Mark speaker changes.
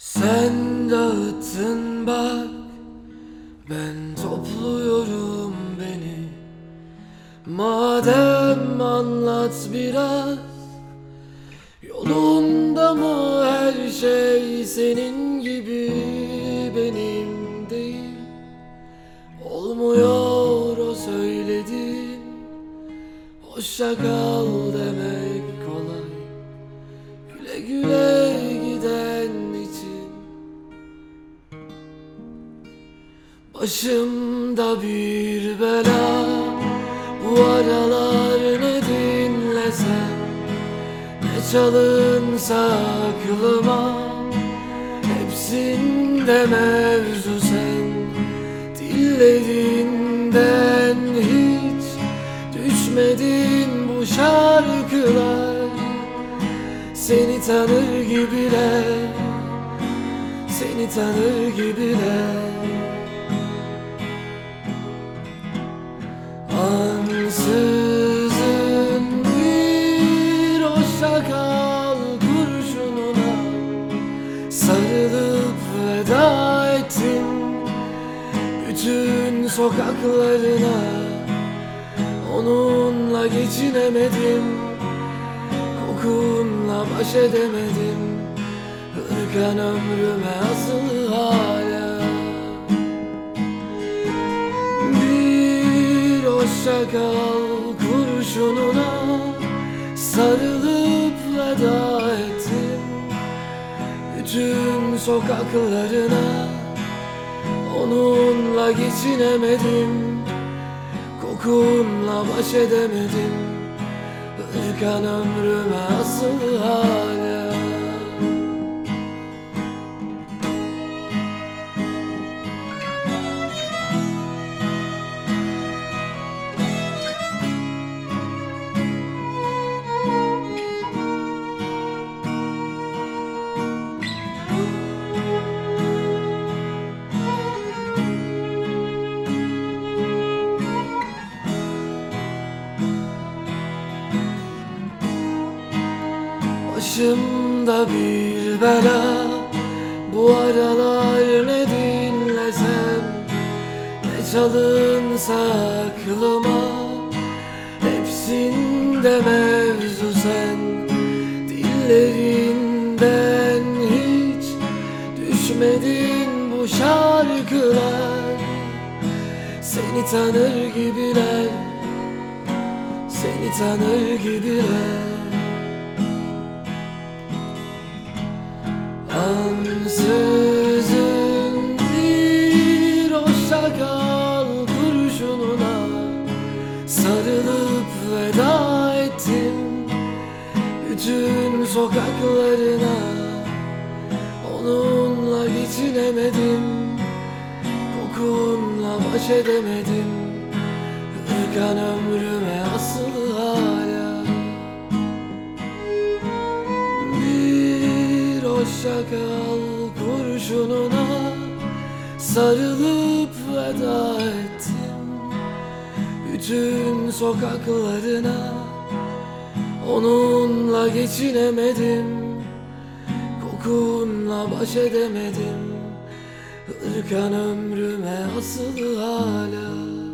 Speaker 1: Sen dağıttın bak Ben topluyorum beni. Madem anlat biraz Yolunda mı her şey senin gibi benim değil? Olmuyor o söylediğin Hoşça kal demek Başımda bir bela Bu aralar ne dinlesem Ne çalınsa aklıma Hepsinde mevzu sen. Dillerinden hiç Düşmedin bu şarkılar. Seni tanır gibiler Seni tanır gibiler Ansızın bir hoşça kal kurşununa Sarılıp veda ettim Bütün sokaklarına. Onunla geçinemedim Kokunla baş edemedim. Hırkan ömrüme asılı hala bir hoşça kal kurşununa Sarılıp veda ettim Bütün sokaklarına Onunla geçinemedim Kokunla baş edemedim Irkan ömrüme asılı hala Başımda bir bela. Bu aralar ne dinlesem Ne çalınsa aklıma Hepsinde mevzu sen. Dillerinden hiç Düşmedin bu şarkılar. Seni tanır gibiler Seni tanır gibiler Ansızın bir hoşça kal kurşununa Sarılıp veda Bütün sokaklarına. Onunla geçinemedim Kokunla baş edemedim. Hırkan ömrüme asılı kurşununa Sarılıp veda ettim. Bütün sokaklarına Onunla geçinemedim. Kokunla baş edemedim. Irkan ömrüme asılı hala